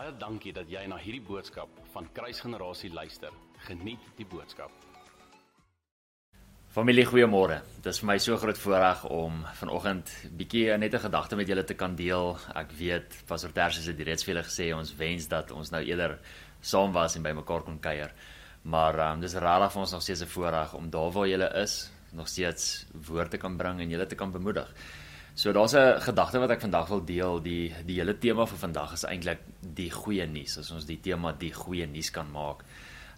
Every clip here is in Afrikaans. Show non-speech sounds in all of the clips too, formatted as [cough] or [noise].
Baie dankie dat jy na hierdie boodskap van Kruisgenerasie luister. Geniet die boodskap. Familie, goeiemôre. Dit is vir my so groot voorreg om vanoggend bietjie net 'n gedagte met julle te kan deel. Ek weet Pastor Tersius het reeds vir julle gesê ons wens dat ons nou eerder saam was en by mekaar kon kuier. Maar um, dis regtig vir ons nog steeds 'n voorreg om daar waar julle is, nog steeds woorde kan bring en julle te kan bemoedig. So daar's 'n gedagte wat ek vandag wil deel. Die die hele tema vir vandag is eintlik die goeie nuus. As ons die tema die goeie nuus kan maak.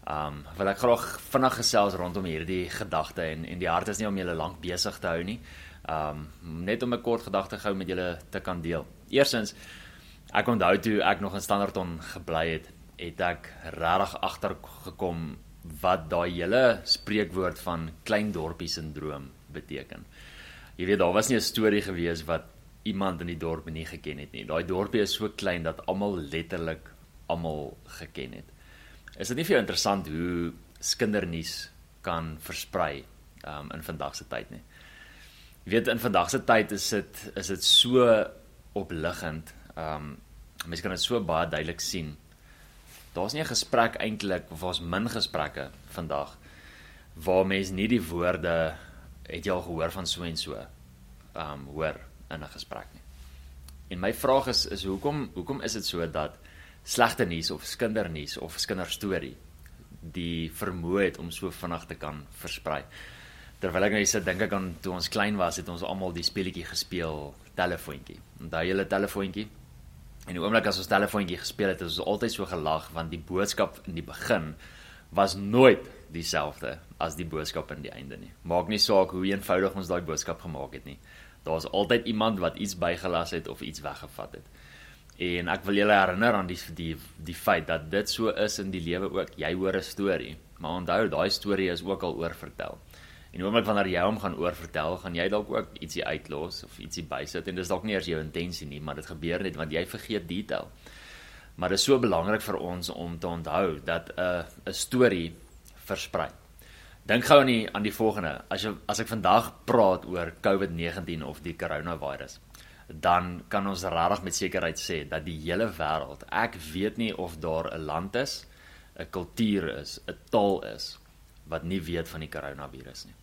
Um wil ek graag vinnig gesels rondom hierdie gedagte en en die hart is nie om julle lank besig te hou nie. Um net om 'n kort gedagte gou met julle te kan deel. Eerstens ek onthou toe ek nog in Standerton gebly het, het ek regtig agtergekom wat daai hele spreekwoord van klein dorpie sindroom beteken. Jy weet daar was nie 'n storie gewees wat iemand in die dorp nie geken het nie. Daai dorpie is so klein dat almal letterlik almal geken het. Is dit nie vir jou interessant hoe skindernuus kan versprei um, in vandag se tyd nie? Jy weet in vandag se tyd is dit is dit so opliggend. Ehm um, mense kan dit so baie duidelik sien. Daar's nie 'n gesprek eintlik of ons min gesprekke vandag waar mense nie die woorde het jy al gehoor van so en so um, hoor in 'n gesprek nie. En my vraag is is hoekom hoekom is dit so dat slegte nuus of skindernuus of skinderstorie die vermoë het om so vinnig te kan versprei. Terwyl ek nou sit dink ek aan toe ons klein was het ons almal die speletjie gespeel telefoontjie. Onthou julle telefoontjie? En die oomblik as ons telefoontjie gespeel het, het ons altyd so gelag want die boodskap in die begin was nooit dieselfde as die boodskap in die einde nie. Maak nie saak hoe eenvoudig ons daai boodskap gemaak het nie. Daar's altyd iemand wat iets bygelas het of iets weggevat het. En ek wil julle herinner aan die die die feit dat dit so is in die lewe ook. Jy hoor 'n storie, maar onthou daai storie is ook al oorvertel. En oomblik wanneer jy hom gaan oorvertel, gaan jy dalk ook ietsie uitlos of ietsie bysit en dis dalk nie eers jou intensie nie, maar dit gebeur net want jy vergeet detail. Maar dit is so belangrik vir ons om te onthou dat 'n uh, 'n storie versprei. Dink gou aan die aan die volgende. As jy as ek vandag praat oor COVID-19 of die coronavirus, dan kan ons regtig met sekerheid sê dat die hele wêreld, ek weet nie of daar 'n land is, 'n kultuur is, 'n taal is wat nie weet van die koronavirus nie.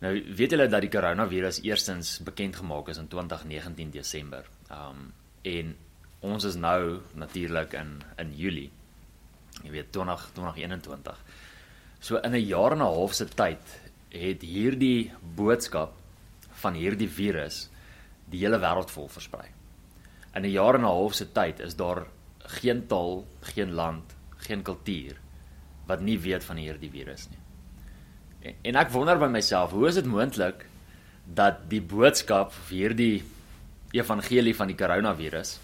Nou weet julle dat die koronavirus eerstens bekend gemaak is in 2019 Desember. Um en ons is nou natuurlik in in Julie. Jy weet 20 2021. So in 'n jaar en 'n half se tyd het hierdie boodskap van hierdie virus die hele wêreld vol versprei. In 'n jaar en 'n half se tyd is daar geen taal, geen land, geen kultuur wat nie weet van hierdie virus nie. En, en ek wonder by myself, hoe is dit moontlik dat die boodskap vir hierdie evangelie van die koronavirus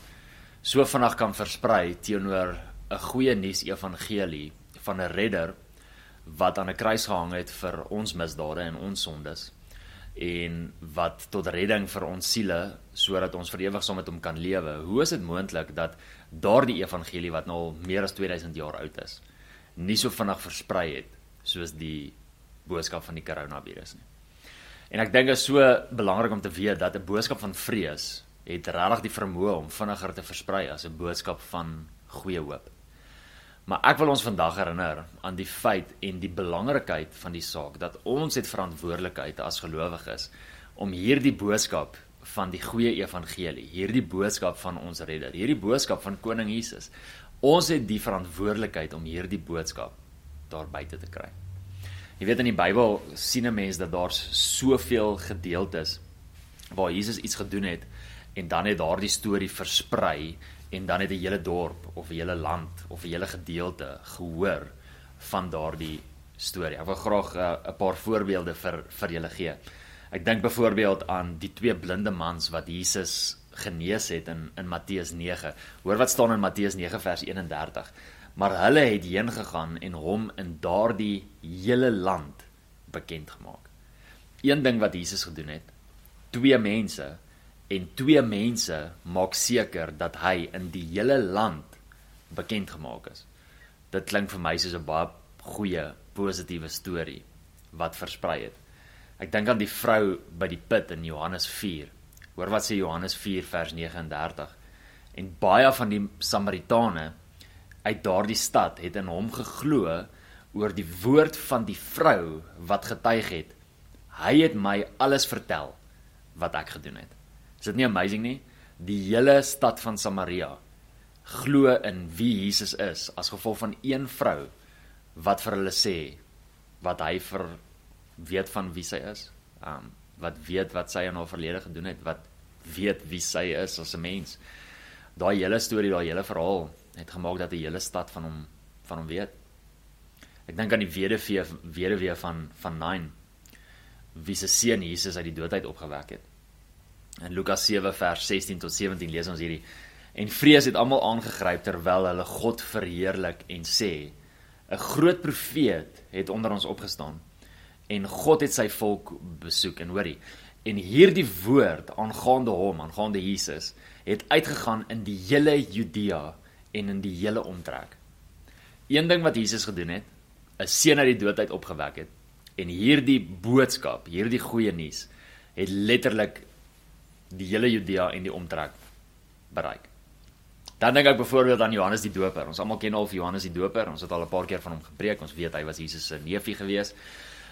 so vinnig kan versprei teenoor 'n goeie nuus evangelie van 'n redder wat aan 'n kruis gehang het vir ons misdade en ons sondes en wat tot redding vir ons siele sodat ons vir ewig saam met hom kan lewe. Hoe is dit moontlik dat daardie evangelie wat nou al meer as 2000 jaar oud is, nie so vinnig versprei het soos die boodskap van die koronavirus nie. En ek dink dit is so belangrik om te weet dat 'n boodskap van vrees het regtig die vermoë om vinniger te versprei as 'n boodskap van goeie hoop. Maar ek wil ons vandag herinner aan die feit en die belangrikheid van die saak dat ons het verantwoordelikheid as gelowiges om hierdie boodskap van die goeie evangelie, hierdie boodskap van ons redder, hierdie boodskap van koning Jesus. Ons het die verantwoordelikheid om hierdie boodskap daar buite te kry. Jy weet in die Bybel sien 'n mens dat daar soveel gedeeltes waar Jesus iets gedoen het en dan het daardie storie versprei en dan het 'n hele dorp of 'n hele land of 'n hele gedeelte gehoor van daardie storie. Ek wil graag eh, 'n uh, paar voorbeelde vir vir julle gee. Ek dink byvoorbeeld aan die twee blinde mans wat Jesus genees het in in Matteus 9. Hoor wat staan in Matteus 9 vers 31. Maar hulle het heen gegaan en hom in daardie hele land bekend gemaak. Een ding wat Jesus gedoen het, twee mense en twee mense maak seker dat hy in die hele land bekend gemaak is. Dit klink vir my soos 'n baie goeie positiewe storie wat versprei het. Ek dink aan die vrou by die put in Johannes 4. Hoor wat sê Johannes 4 vers 39. En baie van die Samaritane uit daardie stad het in hom geglo oor die woord van die vrou wat getuig het. Hy het my alles vertel wat ek gedoen het. Is dit nie amazing nie? Die hele stad van Samaria glo in wie Jesus is as gevolg van een vrou wat vir hulle sê wat hy vir weet van wie sy is. Um wat weet wat sy in haar verlede gedoen het, wat weet wie sy is as 'n mens. Daai hele storie, daai hele verhaal het gemaak dat die hele stad van hom van hom weet. Ek dink aan die weduwee weduwee van van Nain wie se seun Jesus uit die dood uit opgewek het. In Lukas 7 vers 16 tot 17 lees ons hierdie en vrees het almal aangegryp terwyl hulle God verheerlik en sê 'n groot profeet het onder ons opgestaan en God het sy volk besoek en hoorie en hierdie woord aangaande hom aangaande Jesus het uitgegaan in die hele Judea en in die hele omtrek. Een ding wat Jesus gedoen het, 'n seun uit die dood uit opgewek het en hierdie boodskap, hierdie goeie nuus het letterlik die hele Judea en die omtrek bereik. Dan dink ek byvoorbeeld aan Johannes die Doper. Ons almal ken al Johannes die Doper. Ons het al 'n paar keer van hom gepreek. Ons weet hy was Jesus se neefie gewees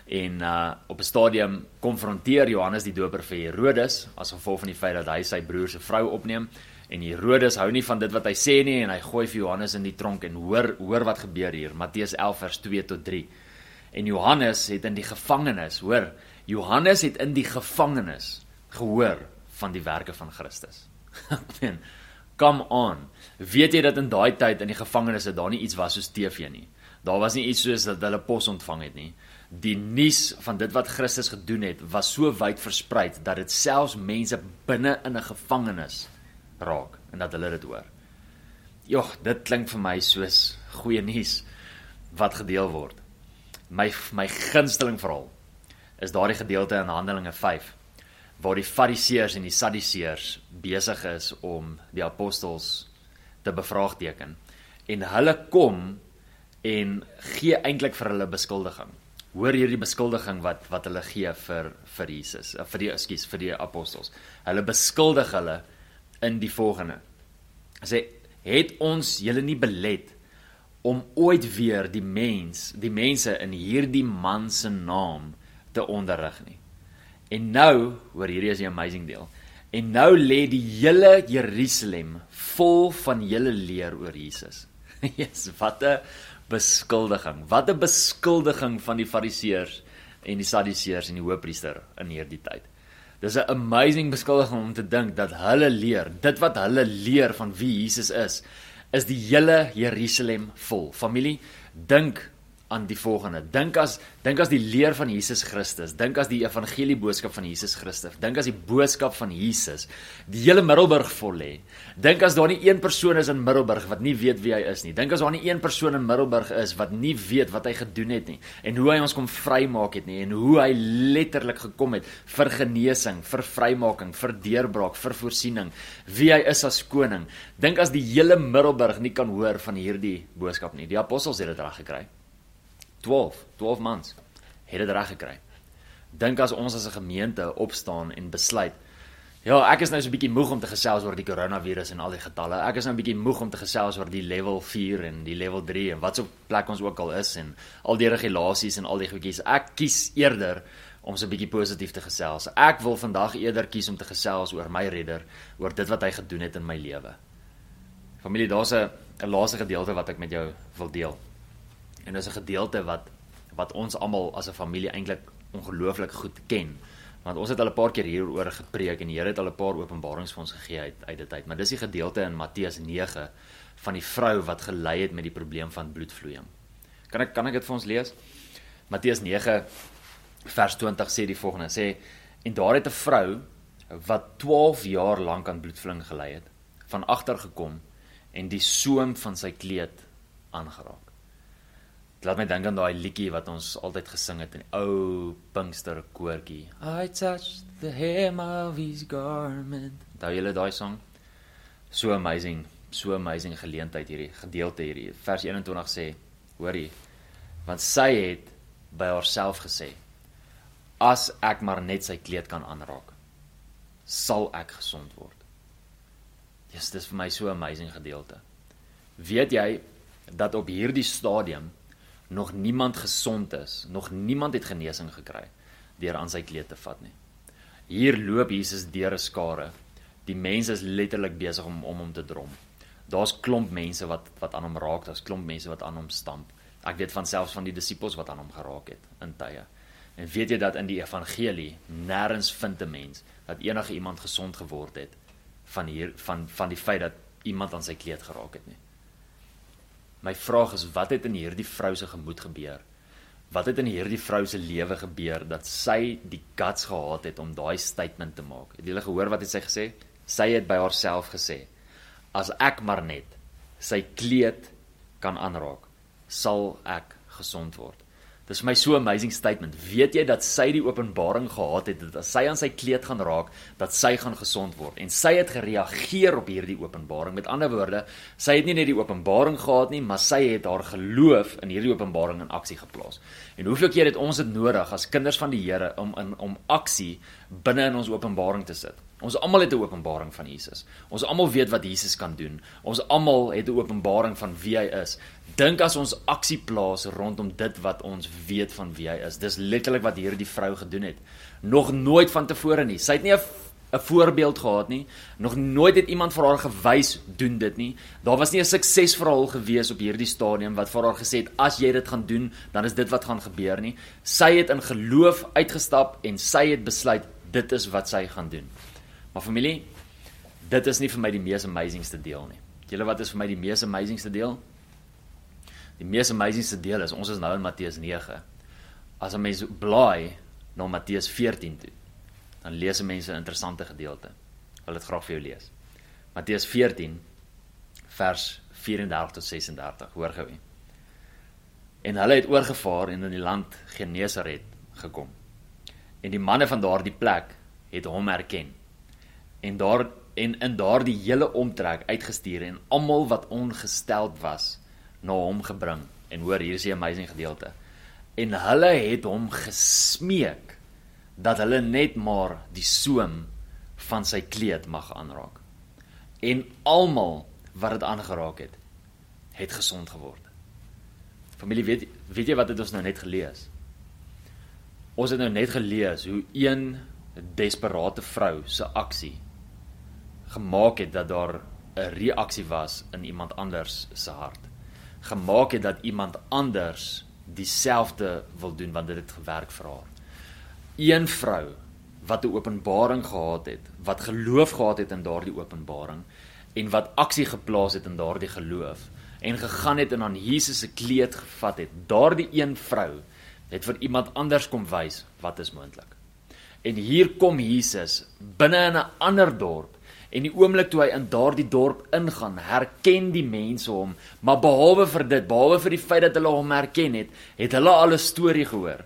en uh op 'n stadium konfronteer Johannes die Doper vir Herodes as gevolg van die feit dat hy sy broer se vrou opneem en Herodes hou nie van dit wat hy sê nie en hy gooi vir Johannes in die tronk en hoor hoor wat gebeur hier Matteus 11 vers 2 tot 3 en Johannes het in die gevangenis hoor Johannes het in die gevangenis gehoor van die werke van Christus [laughs] ek meen come on weet jy dat in daai tyd in die gevangenis het daar nie iets was soos TV nie daar was nie iets soos dat hulle pos ontvang het nie die nuus van dit wat Christus gedoen het was so wyd versprei dat dit selfs mense binne in 'n gevangenis raak en dat hulle dit hoor. Jogg, dit klink vir my soos goeie nuus wat gedeel word. My my gunsteling verhaal is daardie gedeelte in Handelinge 5 waar die Fariseërs en die Sadduseërs besig is om die apostels te bevraagteken en hulle kom en gee eintlik vir hulle beskuldiging hoor hierdie beskuldiging wat wat hulle gee vir vir Jesus, eh, vir die ekskuus vir die apostels. Hulle beskuldig hulle in die volgende. Hulle sê het ons julle nie belet om ooit weer die mens, die mense in hierdie man se naam te onderrig nie. En nou, hoor hierdie is die amazing deel. En nou lê die hele Jerusalem vol van julle leer oor Jesus. [laughs] Jesus, wat 'n beskuldiging. Wat 'n beskuldiging van die Fariseërs en die Sadduseërs en die Hoëpriester in hierdie tyd. Dis 'n amazing beskuldiging om te dink dat hulle leer, dit wat hulle leer van wie Jesus is, is die hele Jerusalem vol. Familie, dink aan die volgende. Dink as dink as die leer van Jesus Christus, dink as die evangelie boodskap van Jesus Christus, dink as die boodskap van Jesus die hele Middelburg vol lê. Dink as daar nie een persoon is in Middelburg wat nie weet wie hy is nie. Dink as daar nie een persoon in Middelburg is wat nie weet wat hy gedoen het nie en hoe hy ons kom vrymaak het nie en hoe hy letterlik gekom het vir genesing, vir vrymaking, vir deurbraak, vir voorsiening, wie hy is as koning. Dink as die hele Middelburg nie kan hoor van hierdie boodskap nie. Die apostels het dit reg gekry. 12, 12 maande het dit reg gekry. Dink as ons as 'n gemeente opstaan en besluit, ja, ek is nou so 'n bietjie moeg om te gesels oor die koronavirus en al die getalle. Ek is nou 'n bietjie moeg om te gesels oor die level 4 en die level 3 en wat so plek ons ook al is en al die regulasies en al die goedjies. Ek kies eerder om so 'n bietjie positief te gesels. Ek wil vandag eerder kies om te gesels oor my redder, oor dit wat hy gedoen het in my lewe. Familie, daar's 'n 'n laaste gedeelte wat ek met jou wil deel. En dis 'n gedeelte wat wat ons almal as 'n familie eintlik ongelooflik goed ken. Want ons het al 'n paar keer hieroor gepreek en die Here het al 'n paar openbarings vir ons gegee uit uit dit uit. Maar dis die gedeelte in Matteus 9 van die vrou wat gelei het met die probleem van bloedvloeiing. Kan ek kan ek dit vir ons lees? Matteus 9 vers 20 sê die volgende: sê en daar het 'n vrou wat 12 jaar lank aan bloedvloeiing gelei het, van agter gekom en die soem van sy kleed aangeraak. Laat my dink aan daai liedjie wat ons altyd gesing het in die ou Pinkster koortjie. I touched the hem of his garment. Daai hele daai sang. So amazing, so amazing geleentheid hierdie gedeelte hierdie. Vers 21 sê, hoorie, want sy het by haarself gesê: As ek maar net sy kleed kan aanraak, sal ek gesond word. Dis dis vir my so amazing gedeelte. Weet jy dat op hierdie stadium nog niemand gesond is, nog niemand het genesing gekry deur aan sy kleed te vat nie. Hier loop Jesus deur 'n skare. Die mense is letterlik besig om om hom te drom. Daar's klomp mense wat wat aan hom raak, daar's klomp mense wat aan hom stamp. Ek weet van selfs van die disippels wat aan hom geraak het in tye. En weet jy dat in die evangelie nêrens vind 'n mens dat enige iemand gesond geword het van hier van van die feit dat iemand aan sy kleed geraak het nie. My vraag is wat het in hierdie vrou se gemoed gebeur? Wat het in hierdie vrou se lewe gebeur dat sy die guts gehad het om daai statement te maak? Het julle gehoor wat het sy gesê? Sy het by haarself gesê: As ek maar net sy kleed kan aanraak, sal ek gesond word. Dis vir my so amazing statement. Weet jy dat sy die openbaring gehad het dat as sy aan sy kleed gaan raak, dat sy gaan gesond word en sy het gereageer op hierdie openbaring. Met ander woorde, sy het nie net die openbaring gehad nie, maar sy het haar geloof in hierdie openbaring in aksie geplaas. En hoeveel keer het ons dit nodig as kinders van die Here om in om aksie binne in ons openbaring te sit? Ons almal het 'n openbaring van Jesus. Ons almal weet wat Jesus kan doen. Ons almal het 'n openbaring van wie hy is. Dink as ons aksie plaas rondom dit wat ons weet van wie hy is. Dis letterlik wat hierdie vrou gedoen het. Nog nooit van tevore nie. Sy het nie 'n 'n voorbeeld gehad nie. Nog nooit het iemand vir haar gewys doen dit nie. Daar was nie 'n suksesverhaal gewees op hierdie stadium wat vir haar gesê het as jy dit gaan doen, dan is dit wat gaan gebeur nie. Sy het in geloof uitgestap en sy het besluit dit is wat sy gaan doen. Maar familie, dit is nie vir my die mees amazingste deel nie. Julle wat is vir my die mees amazingste deel? Die mees amazingste deel is ons is nou in Matteus 9. As 'n mens blaai na Matteus 14 toe, dan lees 'n mens 'n interessante gedeelte. Ek wil dit graag vir jou lees. Matteus 14 vers 34 tot 36. Hoor gou. En hulle het oorgevaar en in die land Genesaret gekom. En die manne van daardie plek het hom herken en daar en in daardie hele omtrek uitgestuur en almal wat ongesteld was na hom gebring. En hoor hier is die amazing gedeelte. En hulle het hom gesmeek dat hulle net maar die soem van sy kleed mag aanraak. En almal wat dit aangeraak het het gesond geword. Familie weet weet jy wat het ons nou net gelees? Ons het nou net gelees hoe een desperate vrou se aksie gemaak het dat daar 'n reaksie was in iemand anders se hart. Gemaak het dat iemand anders dieselfde wil doen want dit het gewerk vir haar. Een vrou wat 'n openbaring gehad het, wat geloof gehad het in daardie openbaring en wat aksie geplaas het in daardie geloof en gegaan het en aan Jesus se kleed gevat het. Daardie een vrou het vir iemand anders kom wys wat is moontlik. En hier kom Jesus binne in 'n ander dorp En die oomblik toe hy in daardie dorp ingaan, herken die mense hom, maar behalwe vir dit, behalwe vir die feit dat hulle hom herken het, het hulle al 'n storie gehoor.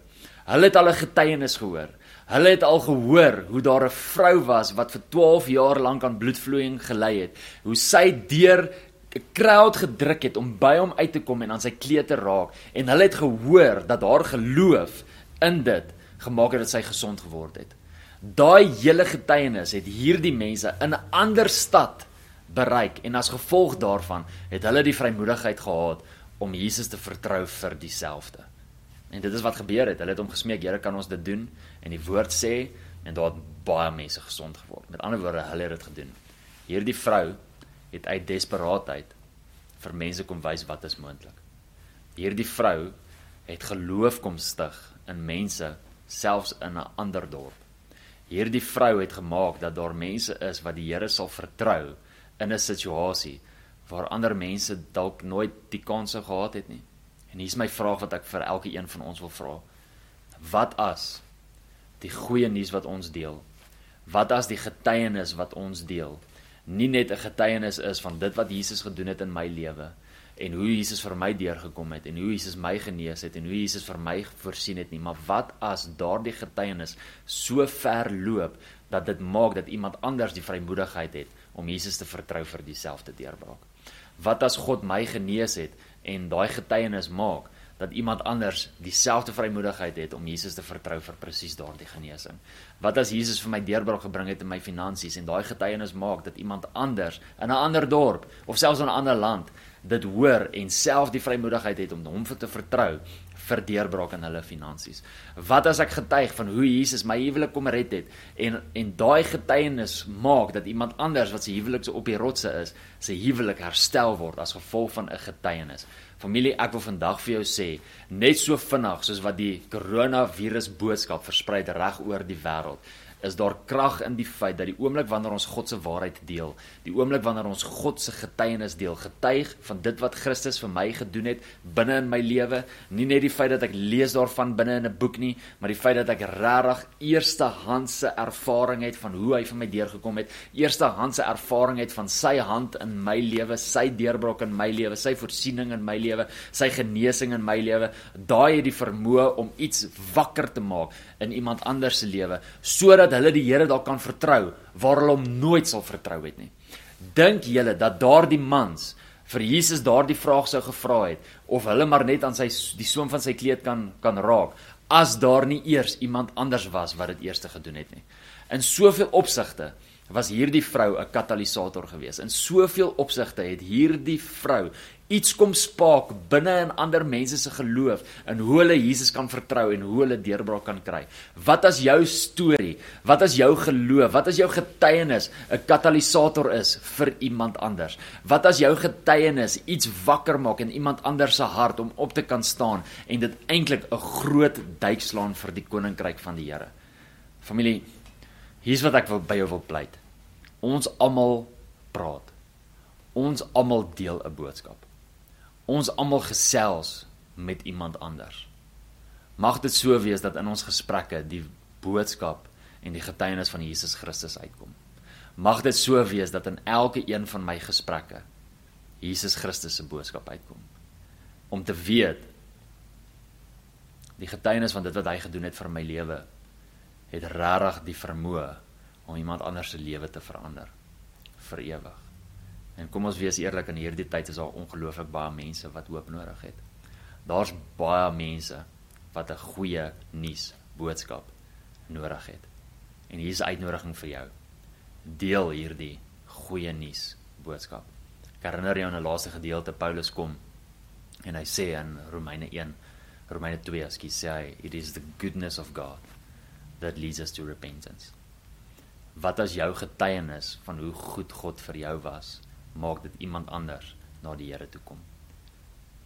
Hulle het al 'n getuienis gehoor. Hulle het al gehoor hoe daar 'n vrou was wat vir 12 jaar lank aan bloedvloeiing gely het, hoe sy deur 'n crowd gedruk het om by hom uit te kom en aan sy kleed te raak en hulle het gehoor dat haar geloof in dit gemaak het dat sy gesond geword het. Daai hele getuienis het hierdie mense in 'n ander stad bereik en as gevolg daarvan het hulle die vrymoedigheid gehad om Jesus te vertrou vir dieselfde. En dit is wat gebeur het. Hulle het hom gesmeek, Here, kan ons dit doen? En die woord sê en daar het baie mense gesond geword. Met ander woorde, hulle het dit gedoen. Hierdie vrou het uit desperaatheid vir mense kom wys wat is moontlik. Hierdie vrou het geloof kom stig in mense selfs in 'n ander dorp hierdie vrou het gemaak dat daar mense is wat die Here sal vertrou in 'n situasie waar ander mense dalk nooit die kans gehad het nie. En hier's my vraag wat ek vir elke een van ons wil vra. Wat as die goeie nuus wat ons deel? Wat as die getuienis wat ons deel nie net 'n getuienis is van dit wat Jesus gedoen het in my lewe en hoe Jesus vir my deurgekom het en hoe Jesus my genees het en hoe Jesus vir my voorsien het nie, maar wat as daardie getuienis so ver loop dat dit maak dat iemand anders die vrymoedigheid het om Jesus te vertrou vir dieselfde deurbraak? Wat as God my genees het en daai getuienis maak dat iemand anders dieselfde vrymoedigheid het om Jesus te vertrou vir presies daardie genesing? Wat as Jesus vir my deurbraak gebring het in my finansies en daai getuienis maak dat iemand anders in 'n ander dorp of selfs in 'n ander land dit hoor en self die vrymoedigheid het om hom vir te vertrou vir deurbraak in hulle finansies. Wat as ek getuig van hoe Jesus my huwelik kom red het en en daai getuienis maak dat iemand anders wat se huwelik so op die rotse is, sy huwelik herstel word as gevolg van 'n getuienis. Familie, ek wil vandag vir jou sê, net so vinnig soos wat die koronavirus boodskap versprei reg oor die wêreld, is daar krag in die feit dat die oomblik wanneer ons God se waarheid deel, die oomblik wanneer ons God se getuienis deel, getuig van dit wat Christus vir my gedoen het binne in my lewe, nie net die feit dat ek lees daarvan binne in 'n boek nie, maar die feit dat ek regtig eerstehandse ervaring het van hoe hy vir my deurgekom het, eerstehandse ervaring het van sy hand in my lewe, sy deurbraak in my lewe, sy voorsiening in my lewe, sy genesing in my lewe, daai het die vermoë om iets wakker te maak in iemand anders se lewe sodat hulle die Here dalk kan vertrou waar hulle hom nooit sal vertrou het nie. Dink julle dat daardie mans vir Jesus daardie vraag sou gevra het of hulle maar net aan sy die soem van sy kleed kan kan raak as daar nie eers iemand anders was wat dit eers gedoen het nie. In soveel opsigte was hierdie vrou 'n katalisator geweest. In soveel opsigte het hierdie vrou iets kom spaak binne in ander mense se geloof en hoe hulle Jesus kan vertrou en hoe hulle deurbraak kan kry. Wat as jou storie, wat as jou geloof, wat as jou getuienis 'n katalisator is vir iemand anders? Wat as jou getuienis iets wakker maak in iemand anders se hart om op te kan staan en dit eintlik 'n groot duik slaan vir die koninkryk van die Here? Familie, hier's wat ek wil by jou wil pleit. Ons almal praat. Ons almal deel 'n boodskap ons almal gesels met iemand anders. Mag dit so wees dat in ons gesprekke die boodskap en die getuienis van Jesus Christus uitkom. Mag dit so wees dat in elke een van my gesprekke Jesus Christus se boodskap uitkom. Om te weet die getuienis van dit wat hy gedoen het vir my lewe het regtig die vermoë om iemand anders se lewe te verander vir ewig. En kom ons wees eerlik in hierdie tyd is daar ongelooflik baie mense wat hoop nodig het. Daar's baie mense wat 'n goeie nuus boodskap nodig het. En hier is 'n uitnodiging vir jou. Deel hierdie goeie nuus boodskap. Ek herinner jou aan 'n laaste gedeelte Paulus kom en hy sê in Romeine 1 Romeine 2 as hy sê it is the goodness of God that leads us to repentance. Wat as jou getuienis van hoe goed God vir jou was maak dit iemand anders na die Here toe kom.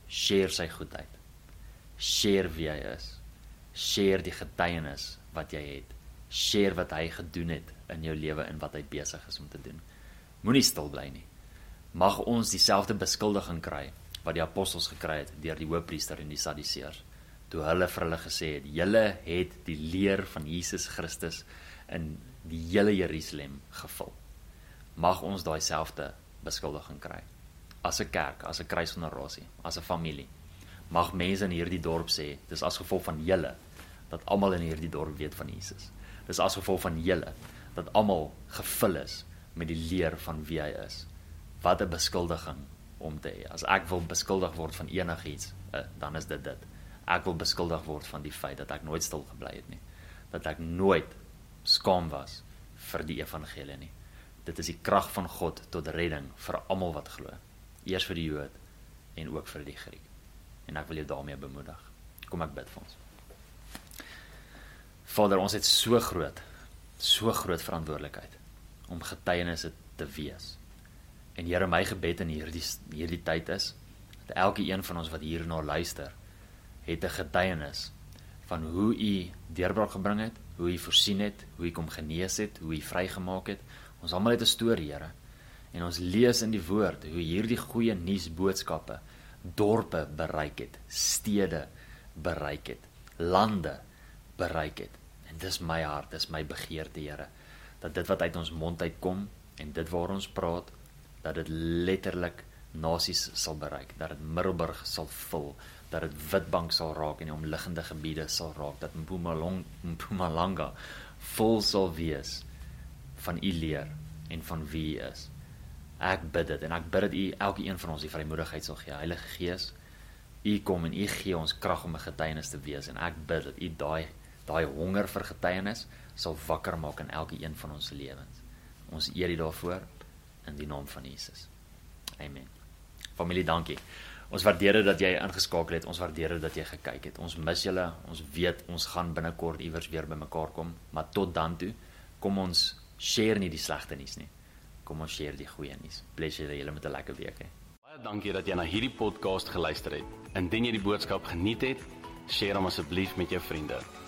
Share sy goedheid. Share wie hy is. Share die getuienis wat jy het. Share wat hy gedoen het in jou lewe en wat hy besig is om te doen. Moenie stil bly nie. Mag ons dieselfde beskuldiging kry wat die apostels gekry het deur die hoofpriester en die sadiseërs toe hulle vir hulle gesê het: "Julle het die leer van Jesus Christus in die hele Jerusalem gevul." Mag ons daai selfde beskuldiging kry. As 'n kerk, as 'n kruisgenerasie, as 'n familie. Mag mense in hierdie dorp sê, dis as gevolg van julle dat almal in hierdie dorp weet van Jesus. Dis as gevolg van julle dat almal gevul is met die leer van wie hy is. Wat 'n beskuldiging om te hê. As ek wil beskuldig word van enigiets, eh, dan is dit dit. Ek wil beskuldig word van die feit dat ek nooit stil gebly het nie. Dat ek nooit skaam was vir die evangelie nie. Dit is die krag van God tot redding vir almal wat glo. Eers vir die Jood en ook vir die Griek. En ek wil jou daarmee bemoedig. Kom ek bid vir ons. Vader, ons het so groot, so groot verantwoordelikheid om getuienisse te wees. En Here, my gebed in hierdie hierdie tyd is dat elke een van ons wat hierna luister, het 'n getuienis van hoe U deurbraak gebring het, hoe U voorsien het, hoe U kom genees het, hoe U vrygemaak het. Ons almal het 'n storie, Here. En ons lees in die woord hoe hierdie goeie nuusboodskappe dorpe bereik het, stede bereik het, lande bereik het. En dis my hart, dis my begeerte, Here, dat dit wat uit ons mond uitkom en dit waar ons praat, dat dit letterlik nasies sal bereik, dat dit Middelburg sal vul, dat dit Witbank sal raak en die omliggende gebiede sal raak, dat Mpumalanga Mpumalanga vol sal wees van u leer en van wie u is. Ek bid dit en ek bid dat u elke een van ons die vrymoedigheid sal gee. Heilige Gees, U kom en U gee ons krag om 'n getuienis te wees en ek bid dat U daai daai honger vir getuienis sal wakker maak in elke een van ons lewens. Ons eer U daarvoor in die naam van Jesus. Amen. Familie, dankie. Ons waardeer dit dat jy ingeskakel het. Ons waardeer dit dat jy gekyk het. Ons mis julle. Ons weet ons gaan binnekort iewers weer bymekaar kom, maar tot dan toe, kom ons share nie die slegte nuus nie. Kom ons share die goeie nuus. Bless julle julle met 'n lekker week hè. Baie dankie dat jy na hierdie podcast geluister het. Indien jy die boodskap geniet het, deel hom asseblief met jou vriende.